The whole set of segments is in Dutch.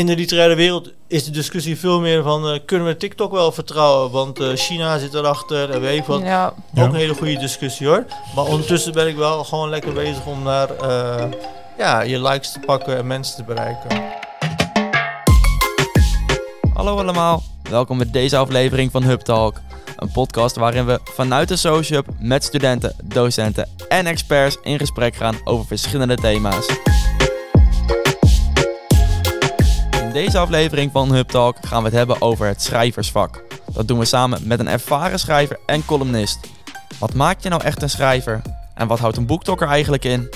in de literaire wereld is de discussie veel meer van eh, kunnen we TikTok wel vertrouwen? Want eh, China zit erachter en weet ik wat. Ja. Ook Ja. een hele goede discussie hoor. Maar ondertussen ben ik wel gewoon lekker bezig om naar eh, ja, je likes te pakken en mensen te bereiken. Hallo allemaal, welkom bij deze aflevering van Hub Talk. Een podcast waarin we vanuit de Social Hub met studenten, docenten en experts in gesprek gaan over verschillende thema's. In deze aflevering van Hub Talk gaan we het hebben over het schrijversvak. Dat doen we samen met een ervaren schrijver en columnist. Wat maakt je nou echt een schrijver? En wat houdt een boektokker eigenlijk in?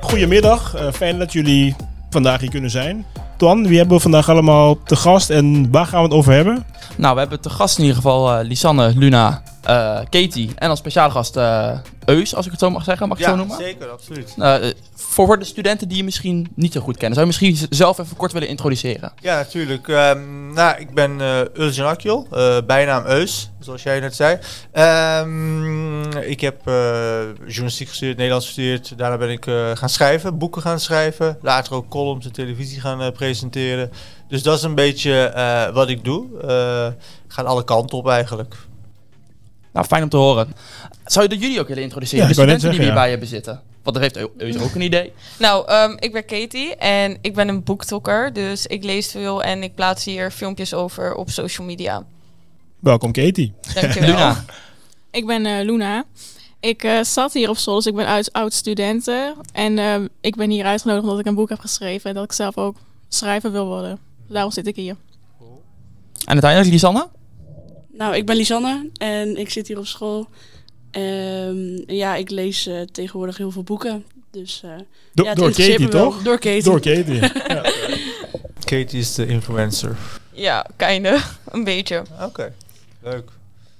Goedemiddag, eh, fijn dat jullie vandaag hier kunnen zijn. Twan, wie hebben we vandaag allemaal te gast en waar gaan we het over hebben? Nou, we hebben te gast in ieder geval eh, Lisanne, Luna, eh, Katie en als speciale gast eh, Eus, als ik het zo mag zeggen. Mag ik het zo noemen? zeker, absoluut. Eh, voor, de studenten die je misschien niet zo goed kennen, zou je misschien zelf even kort willen introduceren? Ja, natuurlijk. Ehm, nou, ik ben eh Uljan Akjol, eh, bijnaam Eus, zoals jij net zei. Ehm, ik heb eh, journalistiek gestudeerd, Nederlands gestudeerd. Daarna ben ik eh, gaan schrijven, boeken gaan schrijven. Later ook columns en televisie gaan eh, presenteren. Dus dat is een beetje eh, wat ik doe. Eh gaat alle kanten op eigenlijk. Nou, fijn om te horen. Zou je dat jullie ook willen introduceren? Ja, de studenten die we zeggen, hierbij hebben zitten. Want daar heeft Eu- Eus ook een idee. Nou, ehm, ik ben Katie en ik ben een boektokker. Dus ik lees veel en ik plaats hier filmpjes over op social media. Welkom Katie. Dankjewel. Luna, Ik ben eh, Luna. Ik eh, zat hier op school, dus ik ben uit oud-studenten. En eh, ik ben hier uitgenodigd omdat ik een boek heb geschreven. En dat ik zelf ook schrijver wil worden. Daarom zit ik hier. en uiteindelijk Lisanne? Nou, ik ben Lisanne en ik zit hier op school. Ehm, ja, ik lees eh, tegenwoordig heel veel boeken. Dus, eh, Do- ja, door Katie toch? Door Katie. Door Katie. ja. Katie is de influencer. Ja, kinder. Een beetje. Oké, leuk.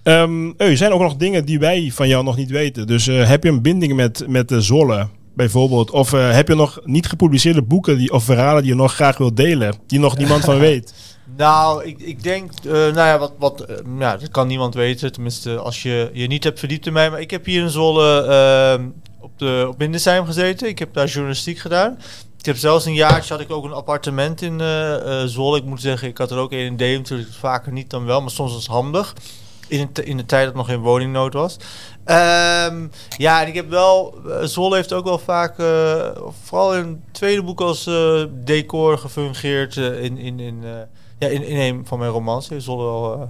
Ehm, er zijn ook nog dingen die wij van jou nog niet weten. Dus eh, heb je een binding met, met de Zolle bijvoorbeeld? Of eh, heb je nog niet gepubliceerde boeken die, of verhalen die je nog graag wilt delen? Die nog niemand van weet? Nou, ik, ik denk, eh, nou ja, wat, wat, eh, ja, dat kan niemand weten. Tenminste, als je je niet hebt verdiept in mij. Maar ik heb hier in Zwolle ehm, op, de, op gezeten. Ik heb daar journalistiek gedaan. Ik heb zelfs een jaartje had ik ook een appartement in eh Zwolle. Ik moet zeggen, ik had er ook een in Deventer. Vaker niet dan wel, maar soms was het handig. In, t- in de tijd dat nog geen woningnood was. Ehm, ja, en ik heb wel... Zwolle heeft ook wel vaak, vooral in het tweede boek als decor gefungeerd. in, in, in, ja, in, in een van mijn romans heeft Zwolle wel, eh,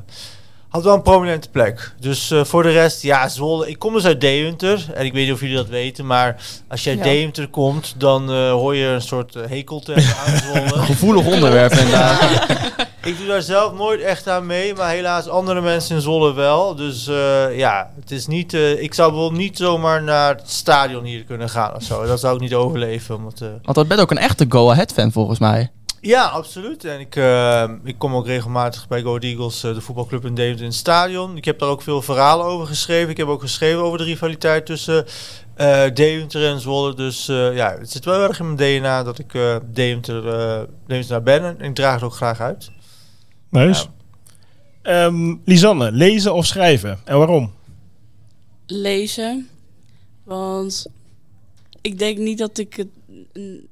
had wel een prominente plek. Dus eh, voor de rest, ja, Zwolle. Ik kom dus uit Deventer. En ik weet niet of jullie dat weten, maar als je uit Ja. Deventer komt, dan eh, hoor je een soort hekel te hebben aan Zwolle. Gevoelig onderwerp inderdaad. Ik doe daar zelf nooit echt aan mee, maar helaas andere mensen in Zwolle wel. Dus eh, ja, het is niet. eh, ik zou wel niet zomaar naar het stadion hier kunnen gaan of zo. Dat zou ik niet overleven. Omdat, eh, Want dat bent ook een echte Go Ahead fan volgens mij. Ja, absoluut. En ik, eh, ik kom ook regelmatig bij Go Ahead Eagles, eh, de voetbalclub in Deventer, in het stadion. Ik heb daar ook veel verhalen over geschreven. Ik heb ook geschreven over de rivaliteit tussen eh Deventer en Zwolle. Dus eh, ja, het zit wel erg in mijn DNA dat ik eh Deventer, eh Deventer ben. En ik draag het ook graag uit. Nice. Ehm, Lisanne, lezen of schrijven? En waarom? Lezen. Want ik denk niet dat ik het een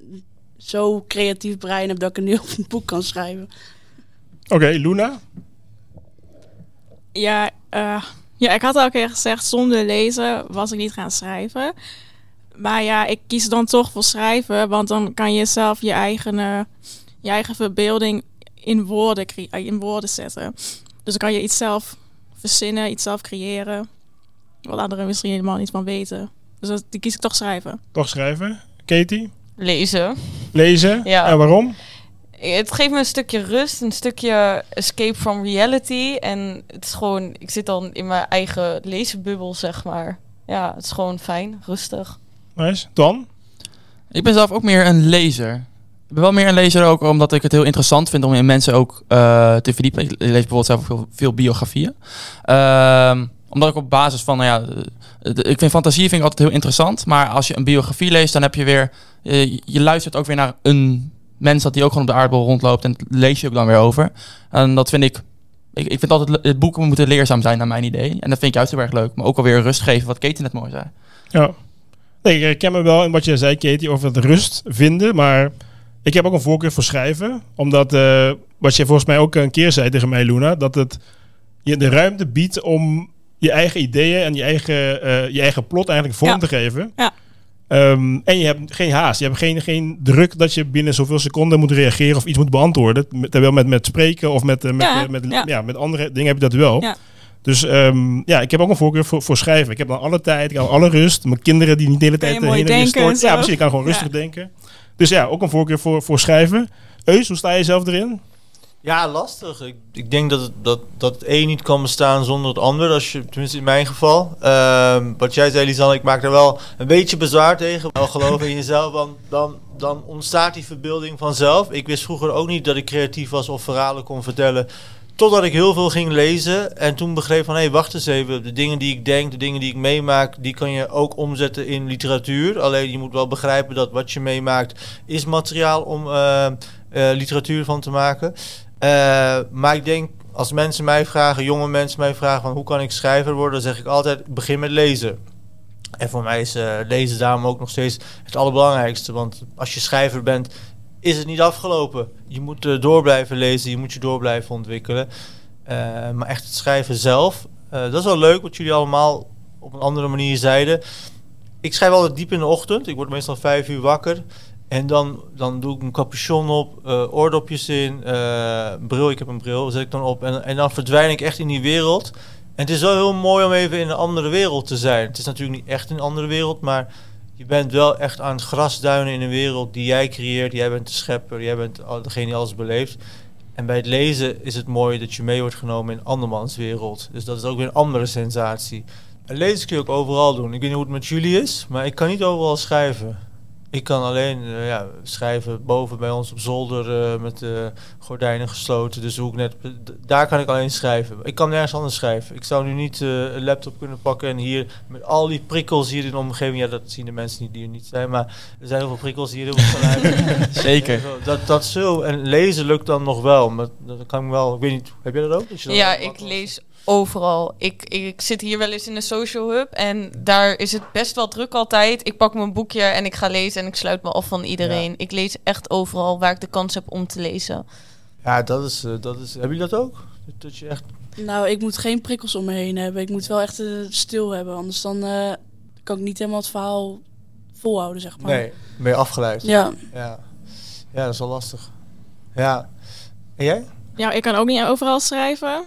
zo creatief brein heb dat ik een heel boek kan schrijven. Oké, Luna? Ja, eh, ja, ik had al een keer gezegd, zonder lezen was ik niet gaan schrijven. Maar ja, ik kies dan toch voor schrijven, want dan kan je zelf je eigen, eh, je eigen verbeelding in woorden, eh, in woorden zetten. Dus dan kan je iets zelf verzinnen, iets zelf creëren, wat anderen misschien helemaal niet van weten. Dus dat, die kies ik toch schrijven. Toch schrijven? Katie? Lezen. Lezen? Ja. En waarom? Het geeft me een stukje rust, een stukje escape from reality. En het is gewoon, ik zit dan in mijn eigen lezenbubbel, zeg maar. Ja, het is gewoon fijn, rustig. Nice. Twan? Ik ben zelf ook meer een lezer. Ik ben wel meer een lezer ook omdat ik het heel interessant vind om in mensen ook eh, te verdiepen. Ik lees bijvoorbeeld zelf ook veel, veel biografieën. Ehm, omdat ik op basis van, nou ja, eh, de- ik vind fantasie vind ik altijd heel interessant. Maar als je een biografie leest, dan heb je weer, eh, je luistert ook weer naar een mens dat die ook gewoon op de aardbol rondloopt. En dat lees je ook dan weer over. En dat vind ik, ik, ik vind altijd, het boeken moeten leerzaam zijn naar mijn idee. En dat vind ik juist heel erg leuk. Maar ook alweer rust geven, wat Katie net mooi zei. Ja. Nee, ik herken me wel in wat je zei, Katie, over het rust vinden. Maar ik heb ook een voorkeur voor schrijven. Omdat, eh, wat je volgens mij ook een keer zei tegen mij, Luna, dat het je de ruimte biedt om je eigen ideeën en je eigen, eh, je eigen plot eigenlijk vorm Ja. te geven. Ja. Ehm, en je hebt geen haast. Je hebt geen, geen druk dat je binnen zoveel seconden moet reageren of iets moet beantwoorden. Terwijl met, met spreken of met, eh, met, Ja, eh, met, ja. ja, met andere dingen heb je dat wel. Ja. Dus ehm, ja, ik heb ook een voorkeur voor, voor schrijven. Ik heb dan alle tijd, ik heb alle rust. Mijn kinderen die niet de hele tijd eh, heen en weer zo. Ja, precies. Ik kan gewoon rustig denken. Dus ja, ook een voorkeur voor, voor schrijven. Eus, hoe sta je zelf erin? Ja, lastig. Ik, ik denk dat het, dat, dat het een niet kan bestaan zonder het ander. Als je, tenminste in mijn geval. Ehm, wat jij zei, Lisanne, ik maak er wel een beetje bezwaar tegen. Wel geloven in jezelf, dan, dan, dan ontstaat die verbeelding vanzelf. Ik wist vroeger ook niet dat ik creatief was of verhalen kon vertellen. Totdat ik heel veel ging lezen en toen begreep van... hé, hey, wacht eens even, de dingen die ik denk, de dingen die ik meemaak... die kan je ook omzetten in literatuur. Alleen je moet wel begrijpen dat wat je meemaakt... is materiaal om eh, eh, literatuur van te maken. Eh, maar ik denk, als mensen mij vragen, jonge mensen mij vragen... van hoe kan ik schrijver worden, dan zeg ik altijd, begin met lezen. En voor mij is eh, lezen daarom ook nog steeds het allerbelangrijkste. Want als je schrijver bent, is het niet afgelopen. Je moet eh, door blijven lezen, je moet je door blijven ontwikkelen. Maar echt het schrijven zelf, dat is wel leuk wat jullie allemaal op een andere manier zeiden. Ik schrijf altijd diep in de ochtend. Ik word meestal vijf uur wakker. En dan, dan doe ik een capuchon op, eh, oordopjes in, eh, bril. Ik heb een bril, zet ik dan op. En, en dan verdwijn ik echt in die wereld. En het is wel heel mooi om even in een andere wereld te zijn. Het is natuurlijk niet echt een andere wereld, maar je bent wel echt aan het grasduinen in een wereld die jij creëert. Jij bent de schepper, jij bent degene die alles beleeft. En bij het lezen is het mooi dat je mee wordt genomen in andermans wereld. Dus dat is ook weer een andere sensatie. En lezen kun je ook overal doen. Ik weet niet hoe het met jullie is, maar ik kan niet overal schrijven. Ik kan alleen eh, ja, schrijven boven bij ons op zolder eh, met de gordijnen gesloten. Dus hoe ik net, daar kan ik alleen schrijven. Ik kan nergens anders schrijven. Ik zou nu niet eh, een laptop kunnen pakken en hier met al die prikkels hier in de omgeving. Ja, dat zien de mensen niet die er niet zijn, maar er zijn heel veel prikkels hier. Veel geluiden. Zeker. Dat, dat zo. En lezen lukt dan nog wel. Maar dat kan ik wel. Ik weet niet, heb jij dat ook? Dat Ja, ik lees overal. Ik, ik zit hier wel eens in de social hub en daar is het best wel druk altijd. Ik pak mijn boekje en ik ga lezen en ik sluit me af van iedereen. Ik lees echt overal waar ik de kans heb om te lezen. Ja, dat is, eh, dat is. Hebben jullie dat ook? Dat- Dat je echt. Nou, ik moet geen prikkels om me heen hebben. Ik moet wel echt stil hebben. Anders dan eh, kan ik niet helemaal het verhaal volhouden, zeg maar. Nee, ben je afgeleid. Ja. Ja. ja, dat is wel lastig. Ja. En jij? Ja, ik kan ook niet overal schrijven.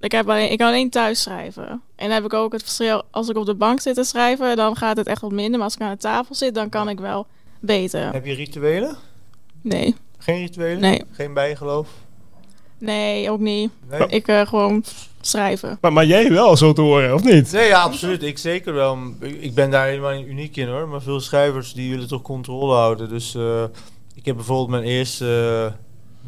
Ik, heb alleen, ik kan alleen thuis schrijven. En dan heb ik ook het verschil, als ik op de bank zit te schrijven, dan gaat het echt wat minder. Maar als ik aan de tafel zit, dan kan ik wel beter. Heb je rituelen? Nee, Geen rituelen? nee, Geen bijgeloof? nee, ook niet. Nee? Ik eh, gewoon schrijven. Maar, maar jij wel, zo te horen, of niet? Nee, ja, absoluut. Ik zeker wel. Ik ben daar helemaal niet uniek in hoor. Maar veel schrijvers die willen toch controle houden. Dus eh, ik heb bijvoorbeeld mijn eerste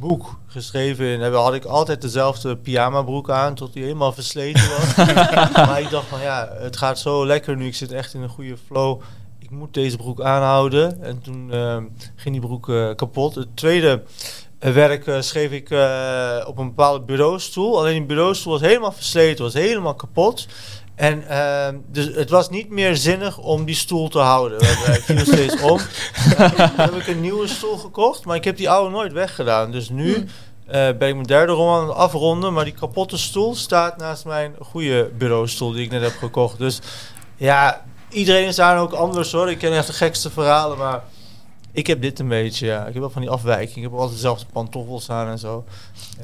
boek geschreven. En daar had ik altijd dezelfde pyjama broek aan. Tot die helemaal versleten was. maar ik dacht van ja, het gaat zo lekker nu. Ik zit echt in een goede flow. Ik moet deze broek aanhouden. En toen eh, ging die broek eh, kapot. Het tweede eh, werk eh, schreef ik op een bepaalde bureaustoel. Alleen die bureaustoel was helemaal versleten, was helemaal kapot. En ehm, dus het was niet meer zinnig om die stoel te houden. We viel steeds om. Toen heb ik een nieuwe stoel gekocht, maar ik heb die oude nooit weggedaan. Dus nu Hmm. eh, ben ik mijn derde roman aan het afronden, maar die kapotte stoel staat naast mijn goede bureaustoel die ik net heb gekocht. Dus ja, iedereen is daar ook anders hoor. Ik ken echt de gekste verhalen, maar ik heb dit een beetje. Ja. Ik heb wel van die afwijking. Ik heb altijd dezelfde pantoffels aan en zo.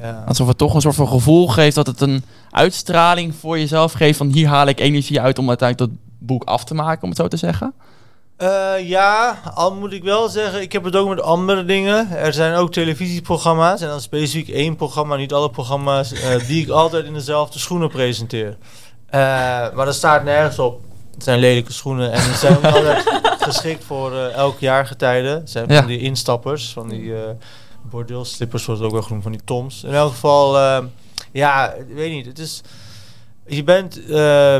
Ja. Alsof het toch een soort van gevoel geeft dat het een uitstraling voor jezelf geeft van hier haal ik energie uit om uiteindelijk dat boek af te maken, om het zo te zeggen. Eh, ja, al moet ik wel zeggen, ik heb het ook met andere dingen. Er zijn ook televisieprogramma's en dan specifiek één programma, niet alle programma's, eh, die ik altijd in dezelfde schoenen presenteer. Eh, maar dat staat nergens op. Het zijn lelijke schoenen en die zijn altijd geschikt voor eh, elk jaargetijde. Het zijn Ja. van die instappers, van die eh bordeelslippers, zoals het ook wel genoemd, van die toms. In elk geval, eh, ja, ik weet niet, het is... Je bent, eh, we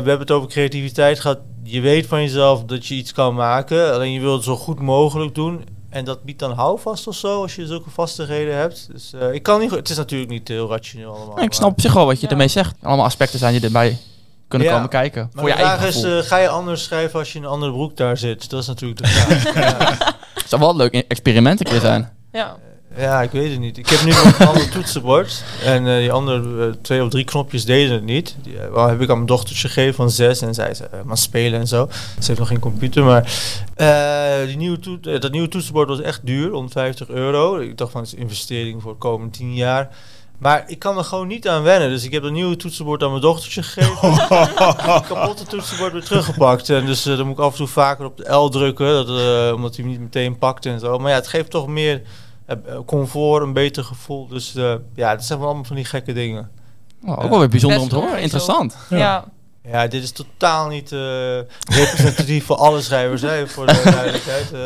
hebben het over creativiteit gehad. Je weet van jezelf dat je iets kan maken. Alleen je wilt het zo goed mogelijk doen. En dat biedt dan houvast of zo, als je zulke vastigheden hebt. Dus eh, ik kan niet. Het is natuurlijk niet heel rationeel allemaal. Ik snap op zich wel wat je Ja. ermee zegt. Allemaal aspecten zijn die erbij kunnen Ja. komen kijken. Maar voor je de vraag eigen is, eh, ga je anders schrijven als je in een andere broek daar zit? Dat is natuurlijk de vraag. ja. Het zou wel een leuk experiment een keer zijn. Ja. ja, ik weet het niet. Ik heb nu nog een ander toetsenbord. En eh, die andere eh, twee of drie knopjes deden het niet. Die wel heb ik aan mijn dochtertje gegeven van zes. En zij zei, maar spelen en zo. Ze heeft nog geen computer. Maar eh, die nieuwe toet- dat nieuwe toetsenbord was echt duur. 150 euro. Ik dacht van, het is een investering voor de komende tien jaar. Maar ik kan er gewoon niet aan wennen. Dus ik heb dat nieuwe toetsenbord aan mijn dochtertje gegeven. Het kapotte toetsenbord weer teruggepakt. En dus eh, dan moet ik af en toe vaker op de L drukken. Dat, eh, omdat hij hem niet meteen pakt en zo. Maar ja, het geeft toch meer eh, comfort, een beter gevoel. Dus ja, het zijn wel allemaal van die gekke dingen. Oh, ook wel weer bijzonder om te horen. Interessant. Ja. Ja. Ja, dit is totaal niet eh, representatief voor alle schrijvers, hè, voor de duidelijkheid. Eh,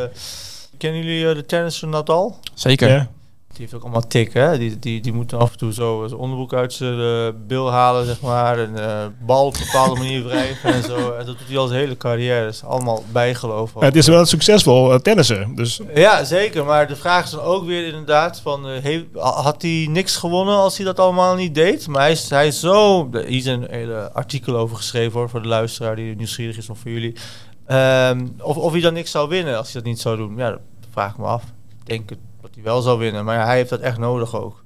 kennen jullie de tennisser Nadal? Zeker. Ja. Die heeft ook allemaal tik, hè? Die, die, die moeten af en toe zo zijn onderbroek uit zijn eh, bil halen, zeg maar. En eh, bal op een bepaalde manier wrijven en zo. En dat doet hij al zijn hele carrière. Dat is allemaal bijgeloof. Het is wel een succesvol uh, tennisser. Dus Ja, zeker. Maar de vraag is dan ook weer inderdaad van... eh, heeft- had hij niks gewonnen als hij dat allemaal niet deed? Maar hij is, hij is zo... Hier is een hele artikel over geschreven hoor, voor de luisteraar die nieuwsgierig is of voor jullie. Ehm, of, of hij dan niks zou winnen als hij dat niet zou doen. Ja, dat vraag ik me af. Ik denk het- dat hij wel zou winnen. Maar ja, hij heeft dat echt nodig ook.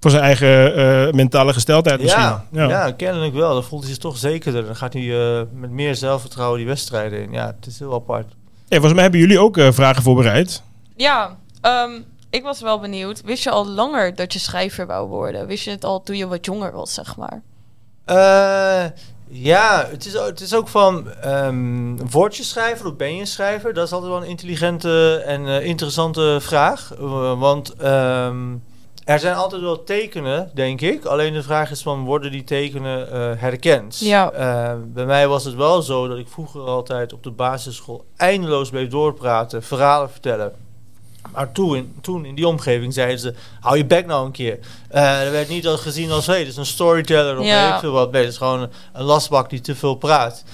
voor zijn eigen eh, mentale gesteldheid misschien. Ja, ja. kennelijk wel. Dan voelt hij zich toch zekerder. Dan gaat hij eh, met meer zelfvertrouwen die wedstrijden in. Ja, het is heel apart. Hey, volgens mij hebben jullie ook eh, vragen voorbereid. Ja, ehm, ik was wel benieuwd. Wist je al langer dat je schrijver wou worden? Wist je het al toen je wat jonger was, zeg maar? Ja, het is, het is ook van ehm word je schrijver of ben je een schrijver? Dat is altijd wel een intelligente en eh, interessante vraag. Eh, want ehm, er zijn altijd wel tekenen, denk ik. Alleen de vraag is van, worden die tekenen eh, herkend? Ja. Eh, bij mij was het wel zo dat ik vroeger altijd op de basisschool eindeloos bleef doorpraten, verhalen vertellen. Maar toen, in- toen in die omgeving zeiden ze, hou je bek nou een keer. Eh, er werd niet al gezien als, dit is een storyteller of Ja. weet ik veel wat. Nee, het is gewoon een, lastbak die te veel praat.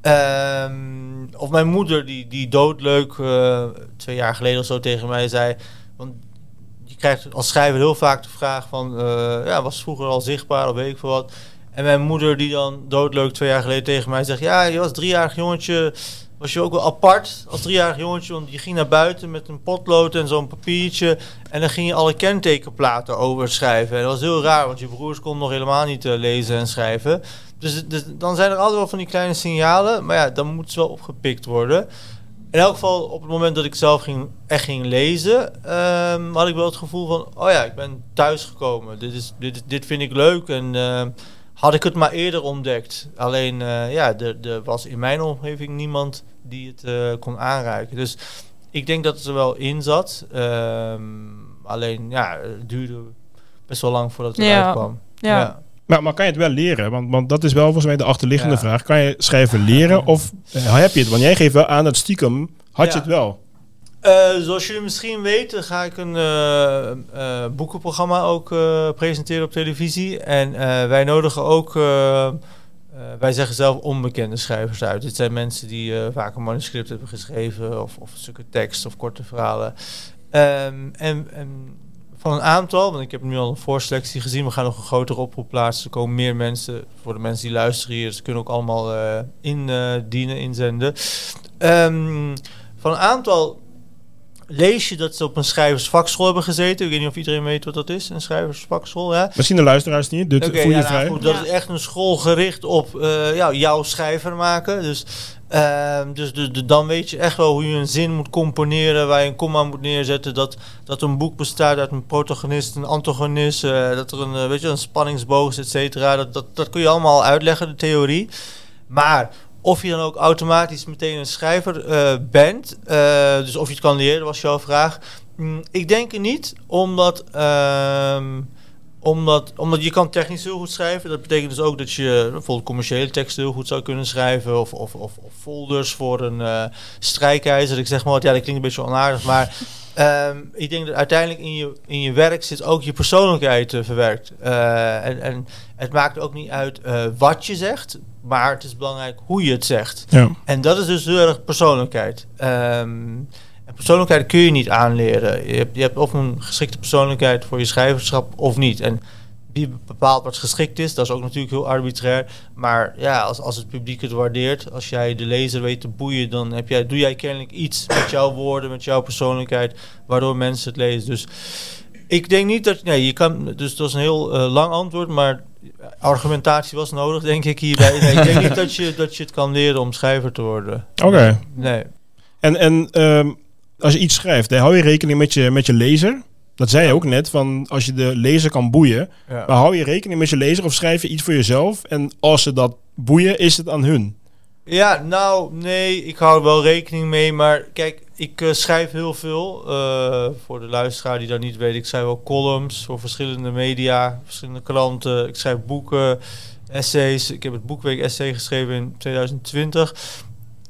Ehm, of mijn moeder, die, die doodleuk eh, twee jaar geleden of zo tegen mij zei... Want je krijgt als schrijver heel vaak de vraag van... eh, ja, was vroeger al zichtbaar of weet ik veel wat. En mijn moeder die dan doodleuk twee jaar geleden tegen mij zegt... Ja, je was driejarig jongetje... Was je ook wel apart als driejarig jongetje, want je ging naar buiten met een potlood en zo'n papiertje. En dan ging je alle kentekenplaten overschrijven. En dat was heel raar, want je broers konden nog helemaal niet eh, lezen en schrijven. Dus, dus dan zijn er altijd wel van die kleine signalen. Maar ja, dan moet ze wel opgepikt worden. In elk geval, op het moment dat ik zelf ging, echt ging lezen, ehm, had ik wel het gevoel van, oh ja, ik ben thuisgekomen. Dit, is, dit, dit vind ik leuk en ehm, had ik het maar eerder ontdekt. Alleen, eh, ja, er was in mijn omgeving niemand die het eh, kon aanreiken. Dus ik denk dat het er wel in zat. Ehm, alleen, ja, het duurde best wel lang voordat het Ja. eruit kwam. Ja. Maar, maar kan je het wel leren? Want, want dat is wel volgens mij de achterliggende Ja. vraag. Kan je schrijven leren of eh, heb je het? Want jij geeft wel aan dat stiekem had je Ja. het wel. Eh, zoals jullie misschien weten, ga ik een eh, eh, boekenprogramma ook eh, presenteren op televisie. En eh, wij nodigen ook, eh, wij zeggen zelf onbekende schrijvers uit. Dit zijn mensen die eh, vaak een manuscript hebben geschreven, of, of stukken tekst of korte verhalen. Ehm, en, en van een aantal, want ik heb nu al een voorselectie gezien, we gaan nog een grotere oproep plaatsen. Er komen meer mensen, voor de mensen die luisteren hier, ze kunnen ook allemaal eh indienen, inzenden. Ehm, van een aantal lees je dat ze op een schrijversvakschool hebben gezeten. Ik weet niet of iedereen weet wat dat is, een schrijversvakschool. Ja? Misschien de luisteraars niet. Dus voel je ja, nou vrij. goed, dat Ja. is echt een school gericht op eh, ja, jouw schrijver maken. Dus, ehm, dus de, de- dan weet je echt wel hoe je een zin moet componeren, waar je een komma moet neerzetten. Dat, dat een boek bestaat uit een protagonist, een antagonist, eh, dat er een, eh, weet je, een spanningsboog is, et cetera. Dat, dat, dat kun je allemaal uitleggen, de theorie. Maar of je dan ook automatisch meteen een schrijver eh, bent, eh, dus of je het kan leren, was jouw vraag. Mm, ik denk het niet, omdat, ehm, omdat, omdat je kan technisch heel goed schrijven. Dat betekent dus ook dat je bijvoorbeeld commerciële teksten heel goed zou kunnen schrijven. Of, of, of, of folders voor een eh strijkijzer. Ik zeg maar wat, ja, dat klinkt een beetje onaardig, maar... ehm, ik denk dat uiteindelijk in je, in je werk zit ook je persoonlijkheid eh, verwerkt. Eh, en, en het maakt ook niet uit eh, wat je zegt, maar het is belangrijk hoe je het zegt. Ja. En dat is dus heel erg persoonlijkheid. Ehm, persoonlijkheid kun je niet aanleren. Je hebt, je hebt of een geschikte persoonlijkheid voor je schrijverschap of niet. En wie bepaalt wat geschikt is. Dat is ook natuurlijk heel arbitrair. Maar ja, als, als het publiek het waardeert, als jij de lezer weet te boeien, dan heb jij, doe jij kennelijk iets met jouw woorden, met jouw persoonlijkheid, waardoor mensen het lezen. Dus ik denk niet dat, nee, je kan, dus dat is een heel eh, lang antwoord, maar argumentatie was nodig, denk ik hierbij. Nee, ik denk niet dat je, dat je het kan leren om schrijver te worden. Oké. Nee. En, en ehm, als je iets schrijft, dan hou je rekening met je, met je lezer. Dat zei je ook net, van als je de lezer kan boeien. Ja. Maar hou je rekening met je lezer of schrijf je iets voor jezelf? En als ze dat boeien, is het aan hun? Ja, nou, nee, ik hou er wel rekening mee. Maar kijk, ik eh, schrijf heel veel. eh, voor de luisteraar die dat niet weet, ik schrijf wel columns voor verschillende media, verschillende kranten. Ik schrijf boeken, essays. Ik heb het boekweek essay geschreven in 2020.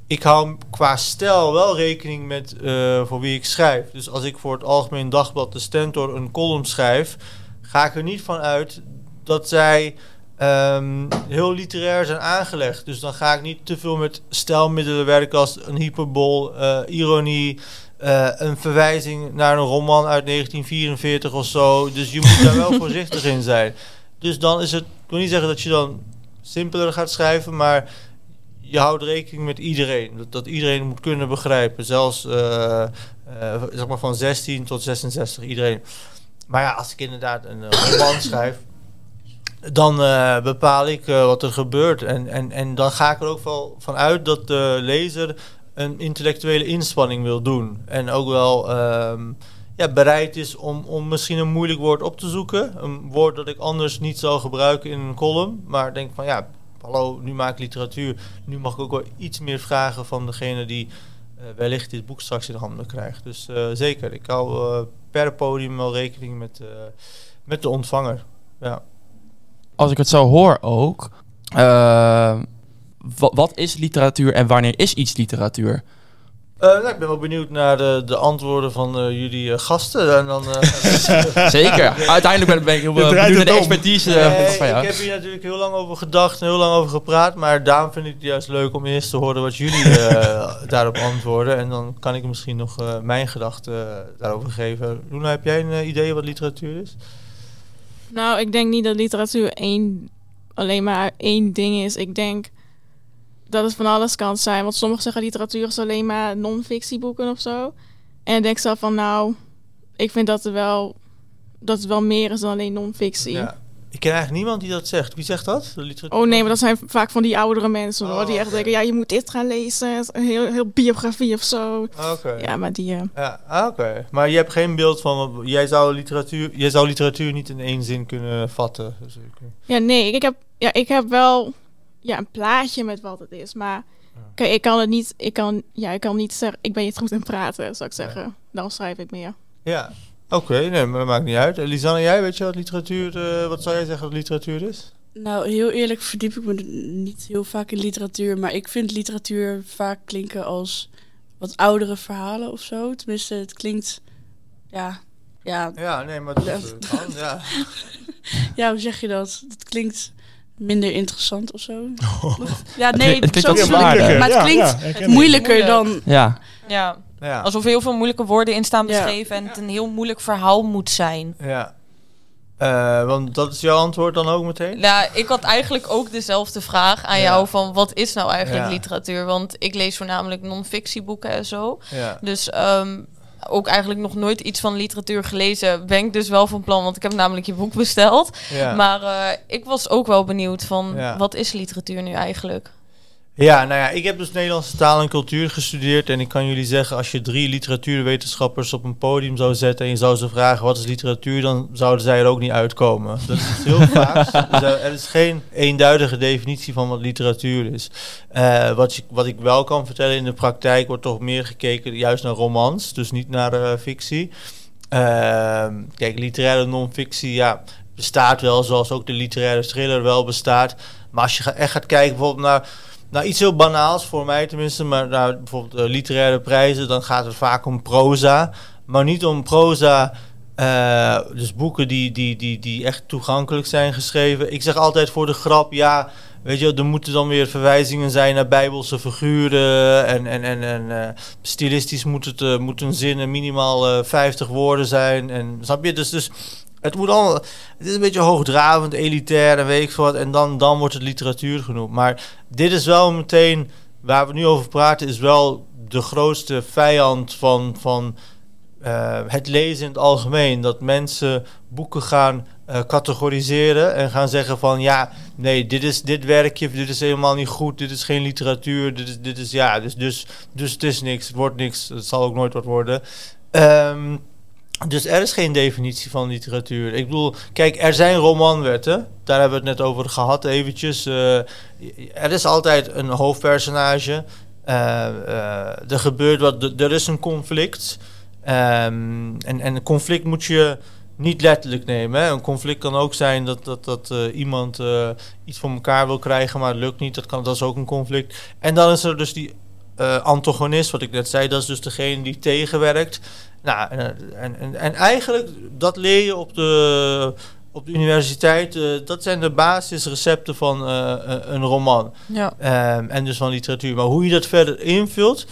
Ik hou qua stijl wel rekening met eh, voor wie ik schrijf. Dus als ik voor het Algemeen Dagblad de Stentor een column schrijf, ga ik er niet van uit dat zij ehm, heel literair zijn aangelegd. Dus dan ga ik niet te veel met stijlmiddelen werken als een hyperbol, eh, ironie, eh, een verwijzing naar een roman uit 1944 of zo. Dus je moet daar wel voorzichtig in zijn. Dus dan is het, ik wil niet zeggen dat je dan simpeler gaat schrijven, maar je houdt rekening met iedereen. Dat, iedereen moet kunnen begrijpen. Zelfs eh, eh, zeg maar van 16 tot 66, iedereen. Maar ja, als ik inderdaad een roman schrijf, dan eh, bepaal ik wat er gebeurt. En, en, en dan ga ik er ook wel van uit dat de lezer een intellectuele inspanning wil doen. En ook wel ehm, ja, bereid is om, om misschien een moeilijk woord op te zoeken. Een woord dat ik anders niet zou gebruiken in een column. Maar denk van ja, hallo, nu maak ik literatuur. Nu mag ik ook wel iets meer vragen van degene die eh, wellicht dit boek straks in handen krijgt. Dus eh, zeker, ik hou eh, per podium wel rekening met, met de ontvanger. Ja. Als ik het zo hoor ook, wa- wat is literatuur en wanneer is iets literatuur? Eh, nou, ik ben wel benieuwd naar de, de antwoorden van eh, jullie eh, gasten. En dan, eh, Zeker. Uiteindelijk ben, ik heel benieuwd naar de expertise Nee, van jou. ik heb hier natuurlijk heel lang over gedacht en heel lang over gepraat. Maar daarom vind ik het juist leuk om eerst te horen wat jullie eh, daarop antwoorden. En dan kan ik misschien nog eh, mijn gedachten daarover geven. Luna, heb jij een idee wat literatuur is? Nou, ik denk niet dat literatuur één, alleen maar één ding is. Ik denk dat het van alles kan zijn. Want sommigen zeggen literatuur is alleen maar non-fictieboeken of zo. En ik denk zelf van nou, ik vind dat er wel, dat het wel meer is dan alleen non-fictie. Ja. Ik ken eigenlijk niemand die dat zegt. Wie zegt dat? Oh nee, maar dat zijn vaak van die oudere mensen hoor. Oh, Die echt oké. denken, ja, je moet dit gaan lezen. Een heel, heel biografie of zo. Oké. Ja, maar die... eh, Ja, ah, oké. Maar je hebt geen beeld van... Jij zou literatuur, jij zou literatuur niet in één zin kunnen vatten. Dus ik, Ja, nee, ik heb, ja, ik heb wel ja, een plaatje met wat het is. Maar kijk, ik kan het niet, ik kan, ja, ik kan niet zeggen, ik ben niet goed in praten, zou ik zeggen. Dan schrijf ik meer. Ja, oké, nee, maar dat maakt niet uit. Lisanne, jij, weet je wat literatuur, eh, wat zou jij zeggen dat literatuur is? Nou, heel eerlijk verdiep ik me niet heel vaak in literatuur. Maar ik vind literatuur vaak klinken als wat oudere verhalen of zo. Tenminste, het klinkt... Ja, ja, Ja, nee, maar dat Ja. is, kan, ja. ja hoe zeg je dat? Het klinkt minder interessant of zo. Ja, nee, Het klinkt zo niet. Maar het klinkt ja, moeilijker Moeilijk. dan... Ja, Ja, Ja, alsof heel veel moeilijke woorden in staan Ja. beschreven en het een heel moeilijk verhaal moet zijn. ja. Eh, want dat is jouw antwoord dan ook meteen? Ja, ik had eigenlijk ook dezelfde vraag aan Ja. jou van wat is nou eigenlijk Ja. literatuur? Want ik lees voornamelijk non-fictieboeken en zo. Ja. Dus ehm, ook eigenlijk nog nooit iets van literatuur gelezen. Ben ik dus wel van plan, want ik heb namelijk je boek besteld. Ja. Maar eh, ik was ook wel benieuwd van Ja. wat is literatuur nu eigenlijk? Ja, nou ja, ik heb dus Nederlandse taal en cultuur gestudeerd. En ik kan jullie zeggen, als je drie literatuurwetenschappers op een podium zou zetten... en je zou ze vragen, wat is literatuur? Dan zouden zij er ook niet uitkomen. Dat is heel vaak. Er is geen eenduidige definitie van wat literatuur is. Eh, wat, je, wat ik wel kan vertellen, in de praktijk wordt toch meer gekeken juist naar romans. Dus niet naar eh, fictie. Ehm, kijk, literaire non-fictie, ja, bestaat wel, zoals ook de literaire thriller wel bestaat. Maar als je echt gaat kijken bijvoorbeeld naar, naar iets heel banaals, voor mij tenminste, maar naar bijvoorbeeld eh, literaire prijzen, dan gaat het vaak om proza. Maar niet om proza, eh, dus boeken die, die, die, die echt toegankelijk zijn geschreven. Ik zeg altijd voor de grap, ja, weet je, er moeten dan weer verwijzingen zijn naar bijbelse figuren. En, en, en, en eh, stilistisch moet, het, moet een zin minimaal eh 50 woorden zijn. En, snap je? Dus, dus het moet allemaal, het is een beetje hoogdravend, elitair en weet ik wat. En dan, dan wordt het literatuur genoemd. Maar dit is wel meteen, waar we nu over praten, is wel de grootste vijand van, van eh, het lezen in het algemeen. Dat mensen boeken gaan eh, categoriseren en gaan zeggen van ja, nee, dit is dit werkje, dit is helemaal niet goed, dit is geen literatuur, dit is, dit is ja, dus, dus, dus het is niks, het wordt niks, het zal ook nooit wat worden. Ehm, dus er is geen definitie van literatuur. Ik bedoel, kijk, er zijn romanwetten. Daar hebben we het net over gehad eventjes. Eh, er is altijd een hoofdpersonage. Uh, er gebeurt wat, er is een conflict. Um, en, en een conflict moet je niet letterlijk nemen. Hè. Een conflict kan ook zijn dat, dat, dat iemand iets van elkaar wil krijgen, maar het lukt niet. Dat, kan, dat is ook een conflict. En dan is er dus die uh, antagonist, wat ik net zei. Dat is dus degene die tegenwerkt. Nou, en, en, en eigenlijk, dat leer je op de, op de universiteit. dat zijn de basisrecepten van een roman. Ja. Um, en dus van literatuur. Maar hoe je dat verder invult...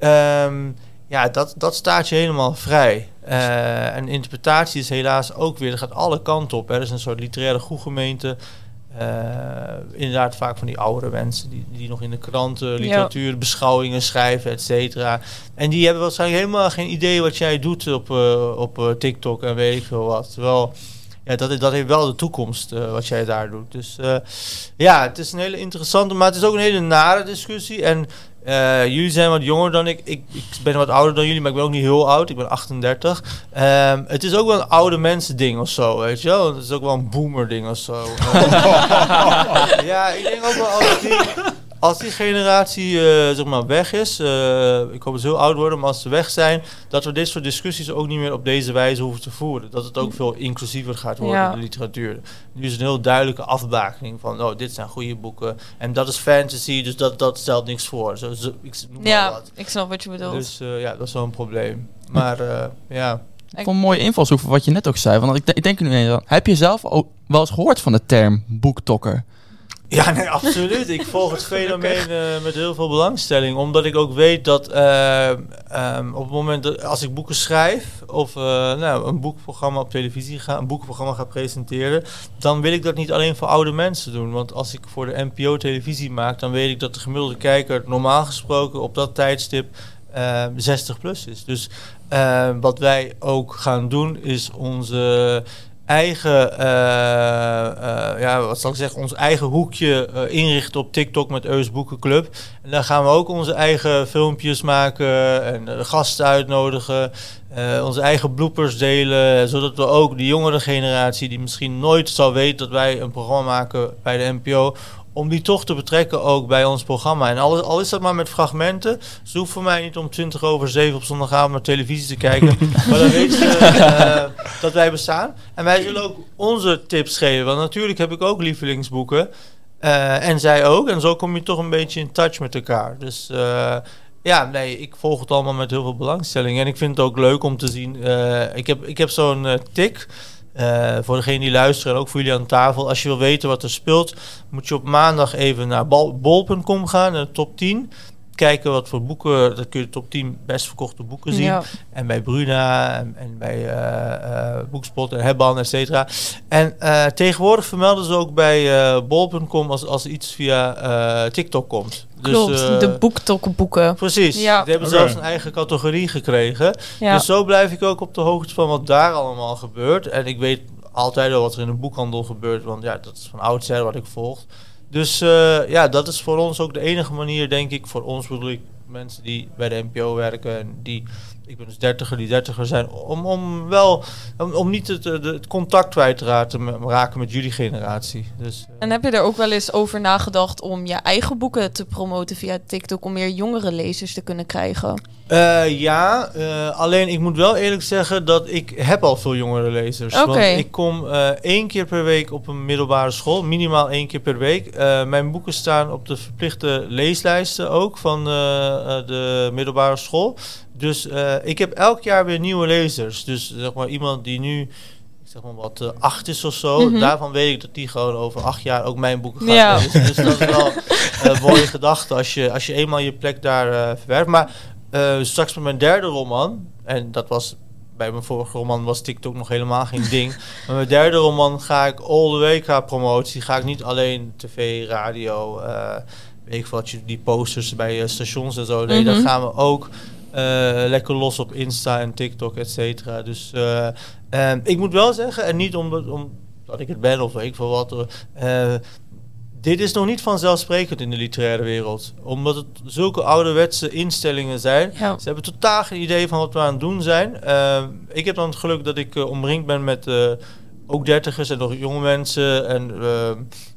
Um, ja, dat, dat staat je helemaal vrij. En interpretatie is helaas ook weer, dat gaat alle kanten op. Er is een soort literaire groegemeente. Inderdaad, vaak van die oudere mensen die, die nog in de kranten literatuur, ja. beschouwingen schrijven, et cetera. En die hebben waarschijnlijk helemaal geen idee wat jij doet op, uh, op TikTok en weet ik veel wat. Terwijl, ja, dat, dat heeft wel de toekomst wat jij daar doet. Dus ja, het is een hele interessante, maar het is ook een hele nare discussie. En uh, jullie zijn wat jonger dan ik. ik. Ik ben wat ouder dan jullie, maar ik ben ook niet heel oud. Ik ben 38. Um, het is ook wel een oude mensen ding of zo, weet je wel. Het is ook wel een boomer ding of zo. ja, ik denk ook wel als die, als die generatie uh, zeg maar weg is. Uh, ik hoop dat ze heel oud worden, maar als ze weg zijn, dat we dit soort discussies ook niet meer op deze wijze hoeven te voeren. Dat het ook veel inclusiever gaat worden Ja. in de literatuur. Nu is een heel duidelijke afbakening van, oh, dit zijn goede boeken. En dat is fantasy, dus dat, dat stelt niks voor. Zo, zo, ik Ja, wat. ik snap wat je bedoelt. Dus eh, ja, dat is wel een probleem. Maar eh, ja. Ik vond een mooie invalshoek voor wat je net ook zei. Want ik, ik denk nu eens aan. Heb je zelf ook wel eens gehoord van de term boektokker? Ja, nee, absoluut. Ik volg het fenomeen eh, met heel veel belangstelling. Omdat ik ook weet dat eh, ehm, op het moment dat als ik boeken schrijf of eh, nou, een boekprogramma op televisie ga, een boekprogramma ga presenteren, dan wil ik dat niet alleen voor oude mensen doen. Want als ik voor de NPO televisie maak, dan weet ik dat de gemiddelde kijker normaal gesproken op dat tijdstip eh, 60 plus is. Dus wat wij ook gaan doen is onze eigen, eh, eh, ja, wat zal ik zeggen, ons eigen hoekje eh, inrichten op TikTok met Eus Boekenclub. En dan gaan we ook onze eigen filmpjes maken en gasten uitnodigen. onze eigen bloopers delen, zodat we ook de jongere generatie die misschien nooit zal weten dat wij een programma maken bij de NPO, om die toch te betrekken ook bij ons programma. En al, al is dat maar met fragmenten. Ze hoeft voor mij niet om 20 over 7 op zondagavond naar televisie te kijken. maar dan weten ze eh, dat wij bestaan. En wij zullen ook onze tips geven. Want natuurlijk heb ik ook lievelingsboeken. Eh, en zij ook. En zo kom je toch een beetje in touch met elkaar. Dus eh, ja, nee, ik volg het allemaal met heel veel belangstelling. En ik vind het ook leuk om te zien. ik heb, ik heb zo'n tik. Eh, voor degene die luisteren en ook voor jullie aan tafel. Als je wil weten wat er speelt, moet je op maandag even naar bol- bol.com gaan, naar de top 10. Kijken wat voor boeken, dan kun je de top 10 best verkochte boeken zien. Ja. En bij Bruna en, en bij eh, eh, Boekspot en Hebban, et cetera. En eh, tegenwoordig vermelden ze ook bij eh, bol.com als, als iets via eh, TikTok komt. Klopt, Dus, eh, de boektokkenboeken. Precies, Ja. die hebben zelfs een eigen categorie gekregen. Ja. Dus zo blijf ik ook op de hoogte van wat daar allemaal gebeurt. En ik weet altijd wel wat er in een boekhandel gebeurt, want ja, dat is van oudsher wat ik volg. Dus eh, ja, dat is voor ons ook de enige manier, denk ik, voor ons bedoel ik mensen die bij de NPO werken en die, ik ben dus dertiger, die dertiger zijn, om, om wel, om, om niet het, het, het contact kwijt te raken, raken met jullie generatie. Dus, eh, En heb je er ook wel eens over nagedacht om je eigen boeken te promoten via TikTok om meer jongere lezers te kunnen krijgen? Eh, ja, eh, alleen ik moet wel eerlijk zeggen dat ik heb al veel jongere lezers. Oké. Want ik kom eh, één keer per week op een middelbare school, minimaal één keer per week. Mijn boeken staan op de verplichte leeslijsten ook van de middelbare school. Dus ik heb elk jaar weer nieuwe lezers. Dus zeg maar iemand die nu zeg maar wat acht is of zo. Mhm. Daarvan weet ik dat die gewoon over acht jaar ook mijn boeken gaat Ja. lezen. Dus dat is wel een mooie gedachte als je, als je eenmaal je plek daar eh verwerft. Maar eh, straks met mijn derde roman, en dat was bij mijn vorige roman was TikTok nog helemaal geen ding. Maar mijn derde roman ga ik all the way qua promotie. Ga ik niet alleen tv, radio, weet ik wat, je- die posters bij eh, stations en zo. Nee, dan gaan we ook lekker los op Insta en TikTok, et cetera. Dus ik moet wel zeggen, en niet omdat, omdat ik het ben of weet ik veel wat. Dit is nog niet vanzelfsprekend in de literaire wereld. Omdat het zulke ouderwetse instellingen zijn. Ja. Ze hebben totaal geen idee van wat we aan het doen zijn. Eh, ik heb dan het geluk dat ik eh, omringd ben met eh, ook dertigers en nog jonge mensen. En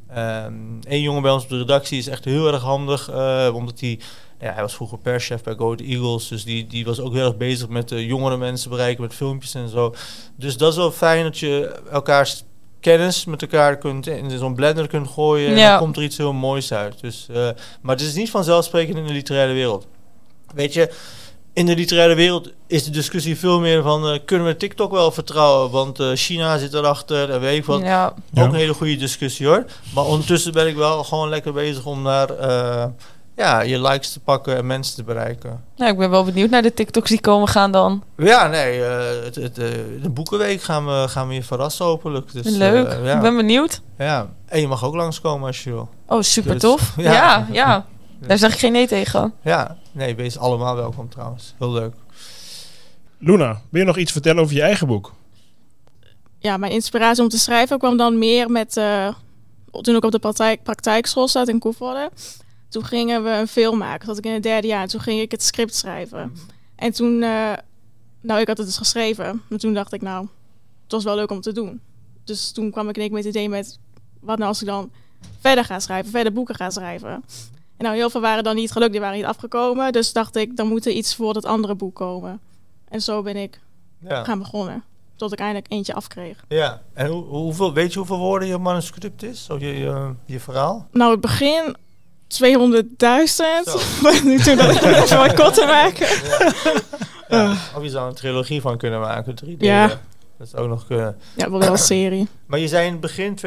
ehm, één jongen bij ons op de redactie is echt heel erg handig. omdat hij, ja, hij was vroeger perschef bij Go Ahead Eagles. Dus die, die was ook heel erg bezig met jongere mensen bereiken, met filmpjes en zo. Dus dat is wel fijn dat je elkaars kennis met elkaar kunt in zo'n blender kunt gooien. En Ja. dan komt er iets heel moois uit. Dus, eh, maar het is niet vanzelfsprekend in de literaire wereld. Weet je, in de literaire wereld is de discussie veel meer van... eh, kunnen we TikTok wel vertrouwen? Want eh, China zit erachter en weet ik wat. Ja. Ja. Ook een hele goede discussie hoor. Maar ondertussen ben ik wel gewoon lekker bezig om naar... ja, je likes te pakken en mensen te bereiken. Nou, ik ben wel benieuwd naar de TikToks die komen gaan dan. Ja, nee, eh, het, het, eh, de boekenweek gaan we, gaan we je verrassen hopelijk. Dus, Leuk. eh, ja. Ik ben benieuwd. ja, en je mag ook langskomen als je wil. Oh, super Dus- tof. ja. Ja. ja, Daar zeg ik geen nee tegen. Ja, nee, wees allemaal welkom trouwens. Heel leuk. Luna, wil je nog iets vertellen over je eigen boek? Ja, mijn inspiratie om te schrijven kwam dan meer met... eh, toen ik op de praktijk, praktijkschool zat in Koevoorde. Toen gingen we een film maken. Dat zat ik in het derde jaar. Toen ging ik het script schrijven. En toen... eh, nou, ik had het dus geschreven. Maar toen dacht ik, nou, het was wel leuk om te doen. Dus toen kwam ik in keer met het idee met... Wat nou als ik dan verder ga schrijven? Verder boeken ga schrijven? En nou, heel veel waren dan niet gelukt. Die waren niet afgekomen. Dus dacht ik, dan moet er iets voor dat andere boek komen. En zo ben ik Ja. gaan begonnen. Tot ik eindelijk eentje afkreeg. ja. En hoe, hoeveel, weet je hoeveel woorden je manuscript is? Of je, je, je verhaal? Nou, het begin 200.000. Zo. Maar nu toen dat ik wat korter maken. Ja. Of je zou een trilogie van kunnen maken, drie delen. Ja. Dat is ook nog kunnen. Ja, wel een serie. Maar je zei in het begin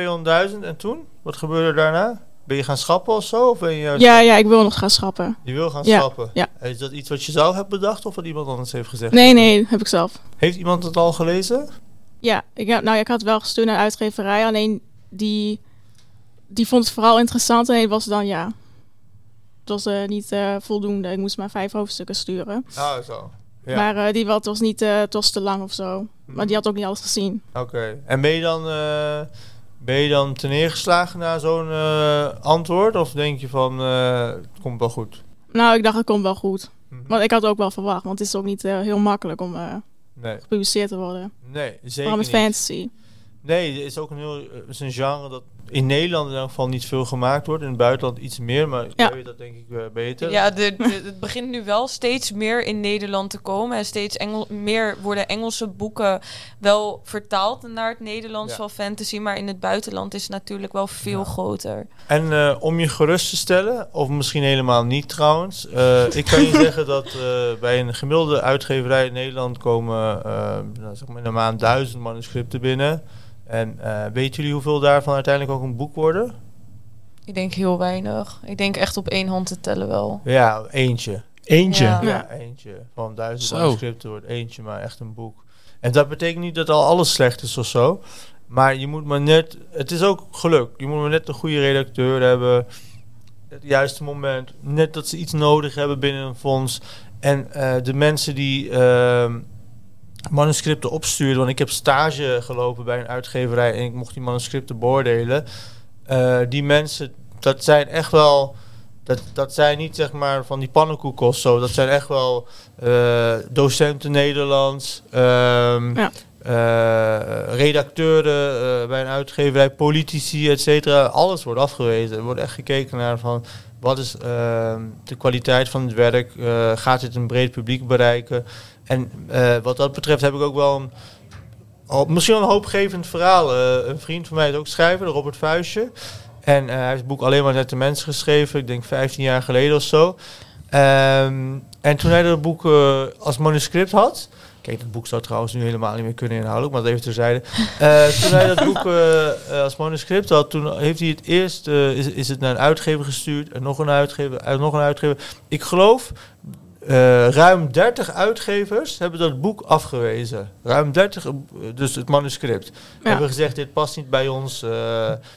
200.000 en toen? Wat gebeurde daarna? Ben je gaan schappen of zo? Of ben je, Ja, ja, ik wil nog gaan schrappen. je wil gaan Ja, schappen? ja. Is dat iets wat je zelf hebt bedacht of wat iemand anders heeft gezegd? Nee, nee, heb ik zelf. Heeft iemand het al gelezen? Ja, ik, heb- nou, ik had wel gestuurd naar de uitgeverij. Alleen die, die vond het vooral interessant. En was dan, ja... Was eh, niet eh, voldoende. Ik moest maar vijf hoofdstukken sturen. Oh, zo. Ja. Maar eh, die wat was niet... het was te lang of zo. Maar die had ook niet alles gezien. Oké. En ben je dan, eh, ben je dan ten neergeslagen na zo'n antwoord? Of denk je van, het komt wel goed? Nou, ik dacht, het komt wel goed. Mhm. Want ik had ook wel verwacht. Want het is ook niet heel makkelijk om Nee, gepubliceerd te worden. nee, zeker Vooral met niet. fantasy. Nee, het is ook een heel het is een genre dat in Nederland in ieder geval niet veel gemaakt wordt. In het buitenland iets meer, maar Ja. weet dat denk ik eh, beter. Ja, de, de- het begint nu wel steeds meer in Nederland te komen. En steeds Engel, meer worden Engelse boeken wel vertaald naar het Nederlands Ja. van fantasy. Maar in het buitenland is het natuurlijk wel veel Ja. groter. En eh, om je gerust te stellen, of misschien helemaal niet trouwens. eh, ik kan je zeggen dat eh, bij een gemiddelde uitgeverij in Nederland komen eh, nou, zeg maar in een maand duizend manuscripten binnen. En eh, weten jullie hoeveel daarvan uiteindelijk ook een boek worden? Ik denk heel weinig. Ik denk echt op één hand te tellen wel. Ja, eentje. Eentje. Ja. Ja, eentje. Van duizend manuscripten wordt eentje maar echt een boek. En dat betekent niet dat al alles slecht is of zo. Maar je moet maar net... Het is ook geluk. Je moet maar net een goede redacteur hebben. Het juiste moment. Net dat ze iets nodig hebben binnen een fonds. En eh, de mensen die ehm, manuscripten opsturen... Want ik heb stage gelopen bij een uitgeverij... en ik mocht die manuscripten beoordelen. Eh, die mensen, dat zijn echt wel... Dat, dat zijn niet zeg maar van die pannenkoeken of zo. Dat zijn echt wel eh, docenten Nederlands, ehm, Ja. eh, redacteuren bij een uitgeverij, politici, et cetera. Alles wordt afgewezen. Er wordt echt gekeken naar van wat is ehm, de kwaliteit van het werk. Gaat dit een breed publiek bereiken? En eh, wat dat betreft heb ik ook wel een, misschien wel een hoopgevend verhaal. Eh, een vriend van mij is ook schrijver, Robert Vuistje. En eh, hij heeft het boek alleen maar net de mensen geschreven, ik denk 15 jaar geleden of zo. Ehm, en toen hij dat boek als manuscript had. Kijk, dat boek zou trouwens nu helemaal niet meer kunnen inhouden, maar dat even terzijde. Eh toen hij dat boek als manuscript had, toen heeft hij het eerst is, is het naar een uitgever gestuurd en nog een uitgever, nog een uitgever. Ik geloof eh, ruim 30 uitgevers hebben dat boek afgewezen. Ruim 30, eh, dus het manuscript. Hebben gezegd, dit past niet bij ons, eh,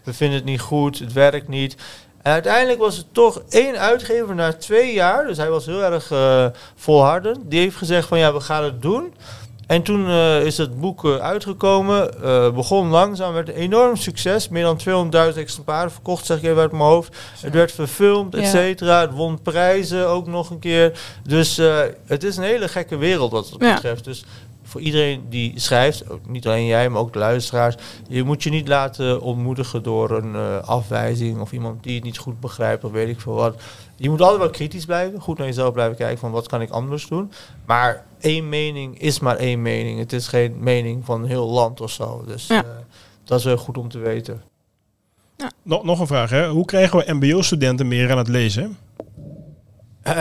we vinden het niet goed, het werkt niet. En uiteindelijk was het toch één uitgever na twee jaar, dus hij was heel erg eh, volhardend. Die heeft gezegd van ja, we gaan het doen. En toen eh, is het boek eh, uitgekomen, eh, begon langzaam, werd een enorm succes. Meer dan 200.000 exemplaren verkocht, zeg ik even uit mijn hoofd. Het werd verfilmd, et Ja. cetera. Het won prijzen ook nog een keer. Dus eh, het is een hele gekke wereld wat het Ja. betreft. Dus voor iedereen die schrijft, ook niet alleen jij, maar ook de luisteraars, je moet je niet laten ontmoedigen door een eh, afwijzing of iemand die het niet goed begrijpt of weet ik veel wat. Je moet altijd wel kritisch blijven, goed naar jezelf blijven kijken van wat kan ik anders doen. Maar één mening is maar één mening. Het is geen mening van een heel land of zo. Dus Ja. eh, dat is wel goed om te weten. Nog, nog een vraag, hè? Hoe krijgen we mbo-studenten meer aan het lezen? Eh,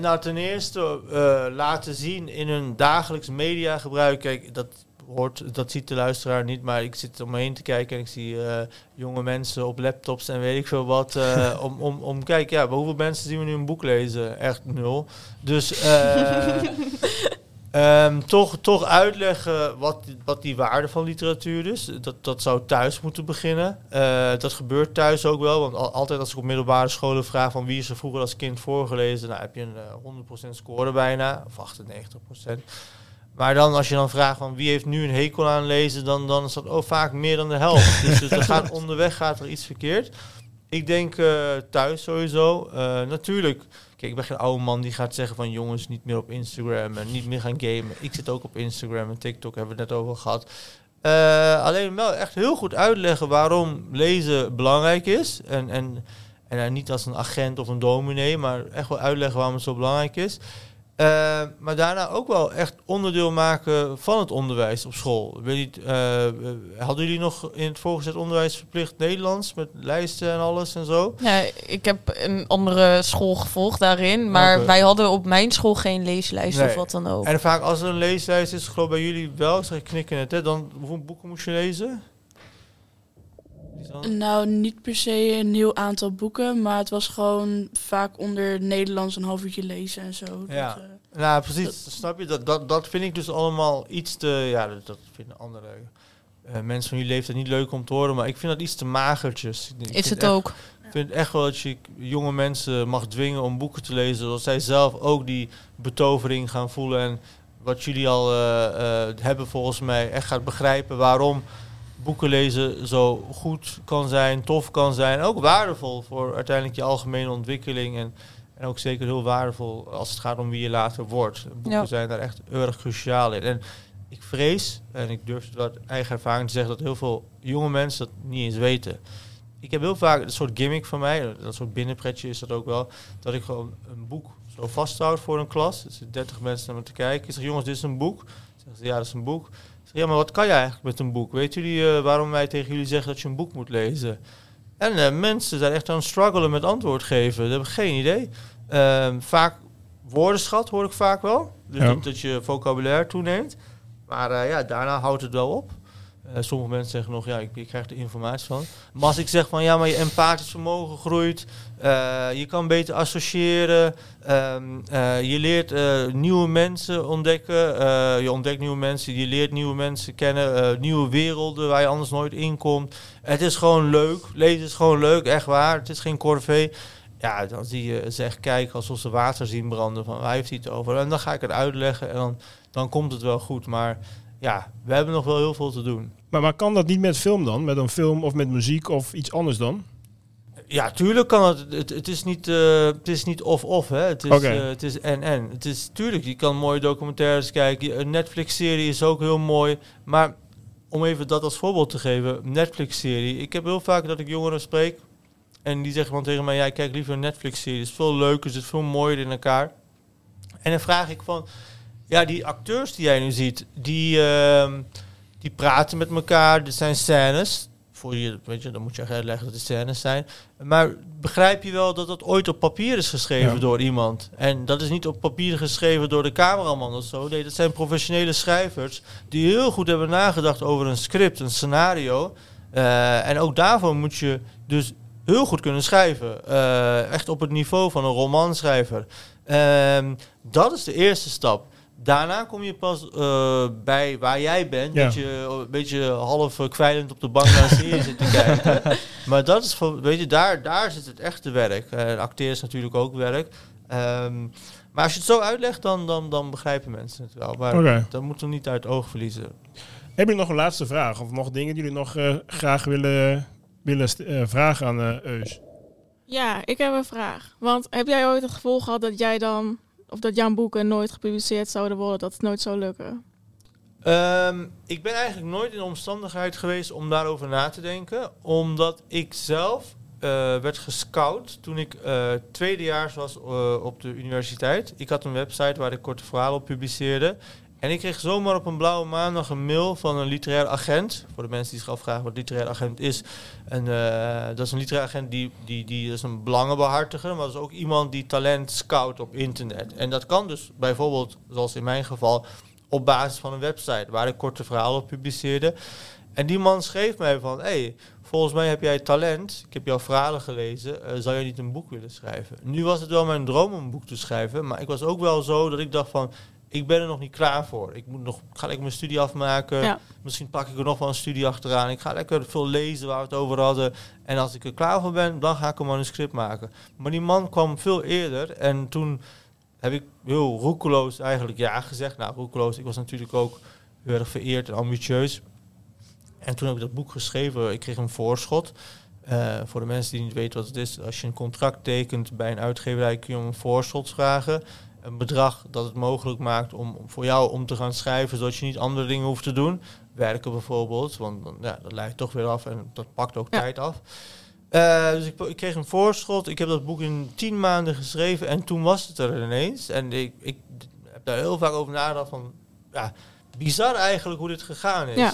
nou, ten eerste eh, laten zien in hun dagelijks mediagebruik. Kijk, dat, hoort, dat ziet de luisteraar niet, maar ik zit om me heen te kijken en ik zie eh, jonge mensen op laptops en weet ik veel wat. om, om, om, kijk, ja, hoeveel mensen zien we nu een boek lezen? Echt nul. Dus eh, ehm, toch, toch uitleggen wat, wat die waarde van literatuur is. Dat, dat zou thuis moeten beginnen. Eh, dat gebeurt thuis ook wel. Want al- altijd als ik op middelbare scholen vraag van wie is er vroeger als kind voorgelezen, nou heb je een eh, 100% score bijna, of 98%. Maar dan als je dan vraagt van wie heeft nu een hekel aan lezen, dan, dan is dat oh, vaak meer dan de helft. dus, dus er gaat onderweg gaat er iets verkeerd. Ik denk eh, thuis sowieso. Eh, natuurlijk, kijk, ik ben geen oude man die gaat zeggen van jongens niet meer op Instagram en niet meer gaan gamen. Ik zit ook op Instagram en TikTok, hebben we het net over gehad. Eh, alleen wel echt heel goed uitleggen waarom lezen belangrijk is. En, en, en eh, niet als een agent of een dominee, maar echt wel uitleggen waarom het zo belangrijk is. Eh, maar daarna ook wel echt onderdeel maken van het onderwijs op school. Ik Weet niet, eh, hadden jullie nog in het voorgezet onderwijs verplicht Nederlands met lijsten en alles en zo? Ja, ik heb een andere school gevolgd daarin. Maar wij hadden op mijn school geen leeslijst Nee. of wat dan ook. En vaak als er een leeslijst is, geloof ik bij jullie wel, zeg ik knikken hè, dan hoeveel boeken moest je lezen? Nou, niet per se een heel aantal boeken, maar het was gewoon vaak onder Nederlands een half uurtje lezen en zo. Ja. Dat, Nou, precies. snap je? Dat, dat, dat vind ik dus allemaal iets te... Ja, dat, dat vinden andere eh, mensen van jullie leeftijd niet leuk om te horen. Maar ik vind dat iets te magertjes. Ik is het echt- ook. Ik vind echt wel dat je jonge mensen mag dwingen om boeken te lezen. Zodat zij zelf ook die betovering gaan voelen. En wat jullie al eh, eh, hebben volgens mij echt gaat begrijpen waarom boeken lezen zo goed kan zijn, tof kan zijn. En ook waardevol voor uiteindelijk je algemene ontwikkeling. En, en ook zeker heel waardevol als het gaat om wie je later wordt. Boeken Ja. zijn daar echt erg cruciaal in. En ik vrees, en ik durf uit eigen ervaring te zeggen, dat heel veel jonge mensen dat niet eens weten. Ik heb heel vaak een soort gimmick van mij, dat soort binnenpretje is dat ook wel, dat ik gewoon een boek zo vasthoud voor een klas. Er zitten 30 mensen naar me te kijken. Ik zeg, jongens, dit is een boek. Zeggen ze, ja, dat is een boek. Ja, maar wat kan je eigenlijk met een boek? Weten jullie eh, waarom wij tegen jullie zeggen dat je een boek moet lezen? En eh, mensen zijn echt aan het struggelen met antwoord geven. Ze hebben geen idee. Ehm, vaak woordenschat hoor ik vaak wel. Dus Ja. dat, dat je vocabulaire toeneemt. Maar eh, ja, daarna houdt het wel op. Eh, sommige mensen zeggen nog, ja, ik, ik krijg er informatie van. Maar als ik zeg van, ja, maar je empathisch vermogen groeit. eh, je kan beter associëren. ehm, eh, je leert nieuwe mensen ontdekken. je ontdekt nieuwe mensen. Je leert nieuwe mensen kennen. nieuwe werelden waar je anders nooit in komt. Het is gewoon leuk. Lezen is gewoon leuk, echt waar. Het is geen corvée. Ja, dan zie je ze echt kijken alsof ze water zien branden. Van, waar heeft hij het over? En dan ga ik het uitleggen en dan, dan komt het wel goed. Maar ja, we hebben nog wel heel veel te doen. Maar, maar kan dat niet met film dan? Met een film of met muziek of iets anders dan? Ja, tuurlijk kan het. Het, het is niet eh, het is niet of-of, hè. Het is, eh, het is en-en. Het is tuurlijk, je kan mooie documentaires kijken. Een Netflix-serie is ook heel mooi. Maar om even dat als voorbeeld te geven, Netflix-serie. Ik heb heel vaak dat ik jongeren spreek en die zeggen dan tegen mij, ja, ik kijk liever een Netflix-serie. Het is veel leuker, het is veel mooier in elkaar. En dan vraag ik van, ja, die acteurs die jij nu ziet, die, ehm, die praten met elkaar. Er zijn scènes. Voor je, weet je, dan moet je echt uitleggen dat het scènes zijn. Maar begrijp je wel dat dat ooit op papier is geschreven Ja. door iemand? En dat is niet op papier geschreven door de cameraman of zo. Nee, dat zijn professionele schrijvers die heel goed hebben nagedacht over een script, een scenario. Eh, en ook daarvoor moet je dus heel goed kunnen schrijven. Eh, echt op het niveau van een romanschrijver. Ehm, dat is de eerste stap. Daarna kom je pas eh, bij waar jij bent. Ja. Dat je een beetje half eh, kwijlend op de bank naar een serie zit te kijken. Maar dat is, voor- weet je, daar, daar zit het echte werk. En acteren is natuurlijk ook werk. Ehm, maar als je het zo uitlegt, dan, dan, dan begrijpen mensen het wel. Maar dat moeten we niet uit het oog verliezen. Heb je nog een laatste vraag? Of nog dingen die jullie nog eh, graag willen, willen eh, vragen aan eh Eus? Ja, ik heb een vraag. Want heb jij ooit het gevoel gehad dat jij dan, of dat jouw boeken nooit gepubliceerd zouden worden, dat het nooit zou lukken? Ehm, ik ben eigenlijk nooit in de omstandigheid geweest om daarover na te denken. Omdat ik zelf eh, werd gescout toen ik eh, tweedejaars was eh, op de universiteit. Ik had een website waar ik korte verhalen op publiceerde. En ik kreeg zomaar op een blauwe maandag een mail van een literair agent. Voor de mensen die zich afvragen wat literair agent is. En, eh, dat is een literair agent die, die, die is een belangenbehartiger. Maar dat is ook iemand die talent scout op internet. En dat kan dus bijvoorbeeld, zoals in mijn geval, op basis van een website waar ik korte verhalen op publiceerde. En die man schreef mij van, hey, volgens mij heb jij talent. Ik heb jouw verhalen gelezen. eh, zou jij niet een boek willen schrijven? Nu was het wel mijn droom om een boek te schrijven. Maar ik was ook wel zo dat ik dacht van, ik ben er nog niet klaar voor. Ik moet nog, ik ga lekker mijn studie afmaken. Ja. Misschien pak ik er nog wel een studie achteraan. Ik ga lekker veel lezen waar we het over hadden. En als ik er klaar voor ben, dan ga ik een manuscript maken. Maar die man kwam veel eerder. En toen heb ik heel roekeloos eigenlijk ja gezegd. Nou, roekeloos. Ik was natuurlijk ook heel erg vereerd en ambitieus. En toen heb ik dat boek geschreven. Ik kreeg een voorschot. Eh, voor de mensen die niet weten wat het is. Als je een contract tekent bij een uitgeverij kun je om een voorschot vragen. Een bedrag dat het mogelijk maakt om voor jou om te gaan schrijven. Zodat je niet andere dingen hoeft te doen. Werken bijvoorbeeld. Want ja, dat leidt toch weer af en dat pakt ook Ja. tijd af. Eh, dus ik, ik kreeg een voorschot. Ik heb dat boek in tien maanden geschreven. En toen was het er ineens. En ik, ik heb daar heel vaak over nagedacht van... Ja, bizar eigenlijk hoe dit gegaan is. Ja.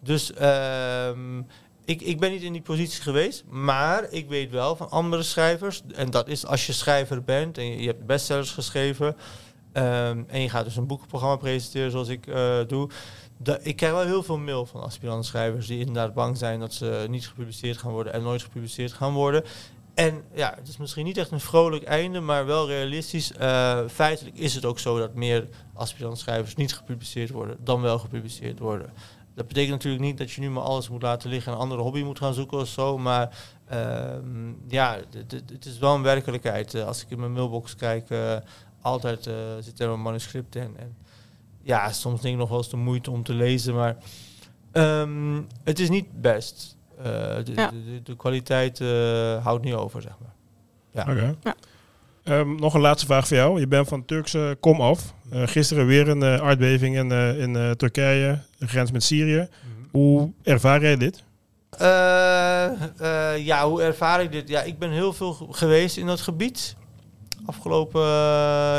Dus ehm, ik, ik ben niet in die positie geweest. Maar ik weet wel van andere schrijvers. En dat is als je schrijver bent en je, hebt bestsellers geschreven. ehm, en je gaat dus een boekenprogramma presenteren zoals ik eh, doe. Ik krijg wel heel veel mail van aspirant-schrijvers die inderdaad bang zijn dat ze niet gepubliceerd gaan worden en nooit gepubliceerd gaan worden. En ja, het is misschien niet echt een vrolijk einde, maar wel realistisch. Eh, feitelijk is het ook zo dat meer aspirant-schrijvers niet gepubliceerd worden dan wel gepubliceerd worden. Dat betekent natuurlijk niet dat je nu maar alles moet laten liggen en een andere hobby moet gaan zoeken of zo. Maar ehm, ja, het is wel een werkelijkheid. Eh, als ik in mijn mailbox kijk, eh, altijd eh, zit er een manuscript in. En ja, soms denk ik nog wel eens de moeite om te lezen, maar ehm, het is niet best. Eh, de, Ja. de, de, de kwaliteit eh, houdt niet over, zeg maar. Ja. Oké. Ja. Ehm, nog een laatste vraag voor jou. Je bent van Turkse kom af. Eh, gisteren weer een eh, aardbeving in, eh, in eh, Turkije, de grens met Syrië. Hoe ervaar jij dit? Eh, eh, ja, hoe ervaar ik dit? Ja, ik ben heel veel ge- geweest in dat gebied. Afgelopen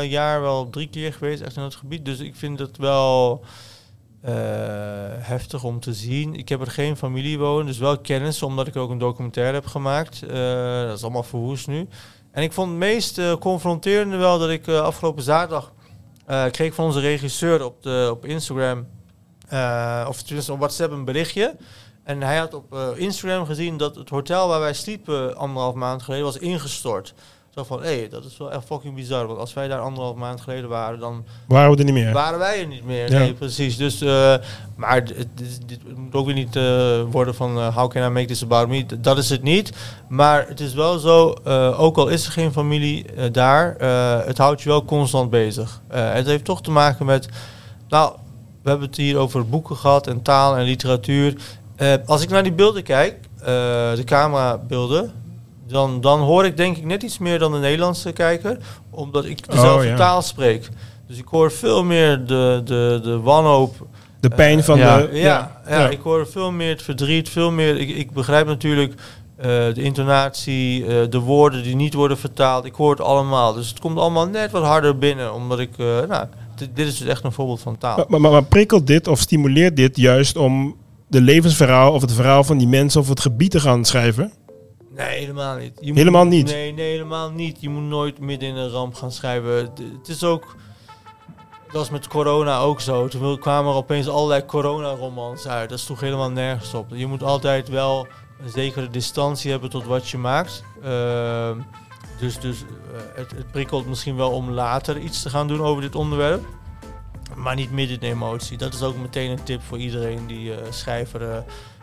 jaar wel drie keer geweest echt in dat gebied. Dus ik vind het wel eh, heftig om te zien. Ik heb er geen familie wonen, dus wel kennis, omdat ik ook een documentaire heb gemaakt. Eh, dat is allemaal verwoest nu. En ik vond het meest confronterende wel dat ik afgelopen zaterdag eh, kreeg van onze regisseur op, de, op Instagram, eh, of tenminste op WhatsApp een berichtje. En hij had op eh, Instagram gezien dat het hotel waar wij sliepen anderhalf maand geleden was ingestort. Zo van, hé, dat is wel echt fucking bizar. Want als wij daar anderhalf maand geleden waren, dan Waren we er niet meer? waren wij er niet meer. Ja. Nee, precies. Dus, eh, maar dit moet ook weer niet eh, worden van uh, how can I make this about me? Dat is het niet. Maar het is wel zo, ook al is er geen familie daar, het houdt je wel constant bezig. Het heeft toch te maken met, nou, we hebben het hier over boeken gehad en taal en literatuur. Als ik naar die beelden kijk, de camerabeelden, dan, dan hoor ik denk ik net iets meer dan de Nederlandse kijker, omdat ik dezelfde ja. taal spreek. Dus ik hoor veel meer de, de, de wanhoop. De pijn Eh, van ja. de... Ja, ja, ja. ik hoor veel meer het verdriet, veel meer. Ik, ik begrijp natuurlijk eh, de intonatie, eh, de woorden die niet worden vertaald. Ik hoor het allemaal. Dus het komt allemaal net wat harder binnen, omdat ik. nou, dit, dit is dus echt een voorbeeld van taal. Maar- maar prikkelt dit of stimuleert dit juist om de levensverhaal of het verhaal van die mensen of het gebied te gaan schrijven? Nee, helemaal niet. Je Helemaal niet? Nee, nee, helemaal niet. Je moet nooit midden in een ramp gaan schrijven. Het, is ook... Dat was met corona ook zo. Toen kwamen er opeens allerlei corona-romans uit. Dat sloeg helemaal nergens op. Je moet altijd wel een zekere distantie hebben tot wat je maakt. Ehm, Dus, dus eh, het, het prikkelt misschien wel om later iets te gaan doen over dit onderwerp. Maar niet midden in de emotie. Dat is ook meteen een tip voor iedereen die eh, schrijver eh,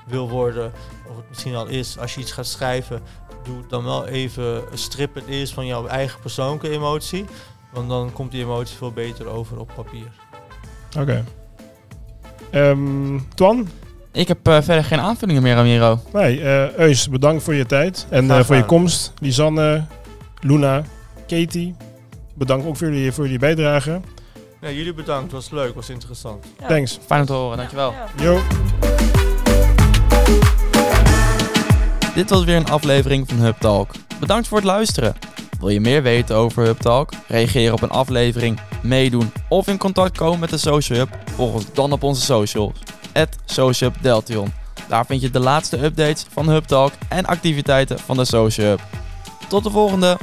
wil worden. Of het misschien al is. Als je iets gaat schrijven, doe dan wel even strip het eerst van jouw eigen persoonlijke emotie. Want dan komt die emotie veel beter over op papier. Oké. Ehm, Twan? Ik heb eh, verder geen aanvullingen meer, Ramiro. Nee, eh Eus, bedankt voor je tijd. En eh, voor je komst. Lisanne, Luna, Katie. Bedankt ook voor jullie, voor jullie bijdrage. Ja, jullie bedankt, was leuk, was interessant. Ja. Thanks. Fijn om te horen, dankjewel. Ja. Yo. Dit was weer een aflevering van Hub Talk. Bedankt voor het luisteren. Wil je meer weten over Hub Talk? Reageren op een aflevering, meedoen of in contact komen met de Social Hub? Volg ons dan op onze socials. Social Hub Deltion. Daar vind je de laatste updates van Hub Talk en activiteiten van de Social Hub. Tot de volgende!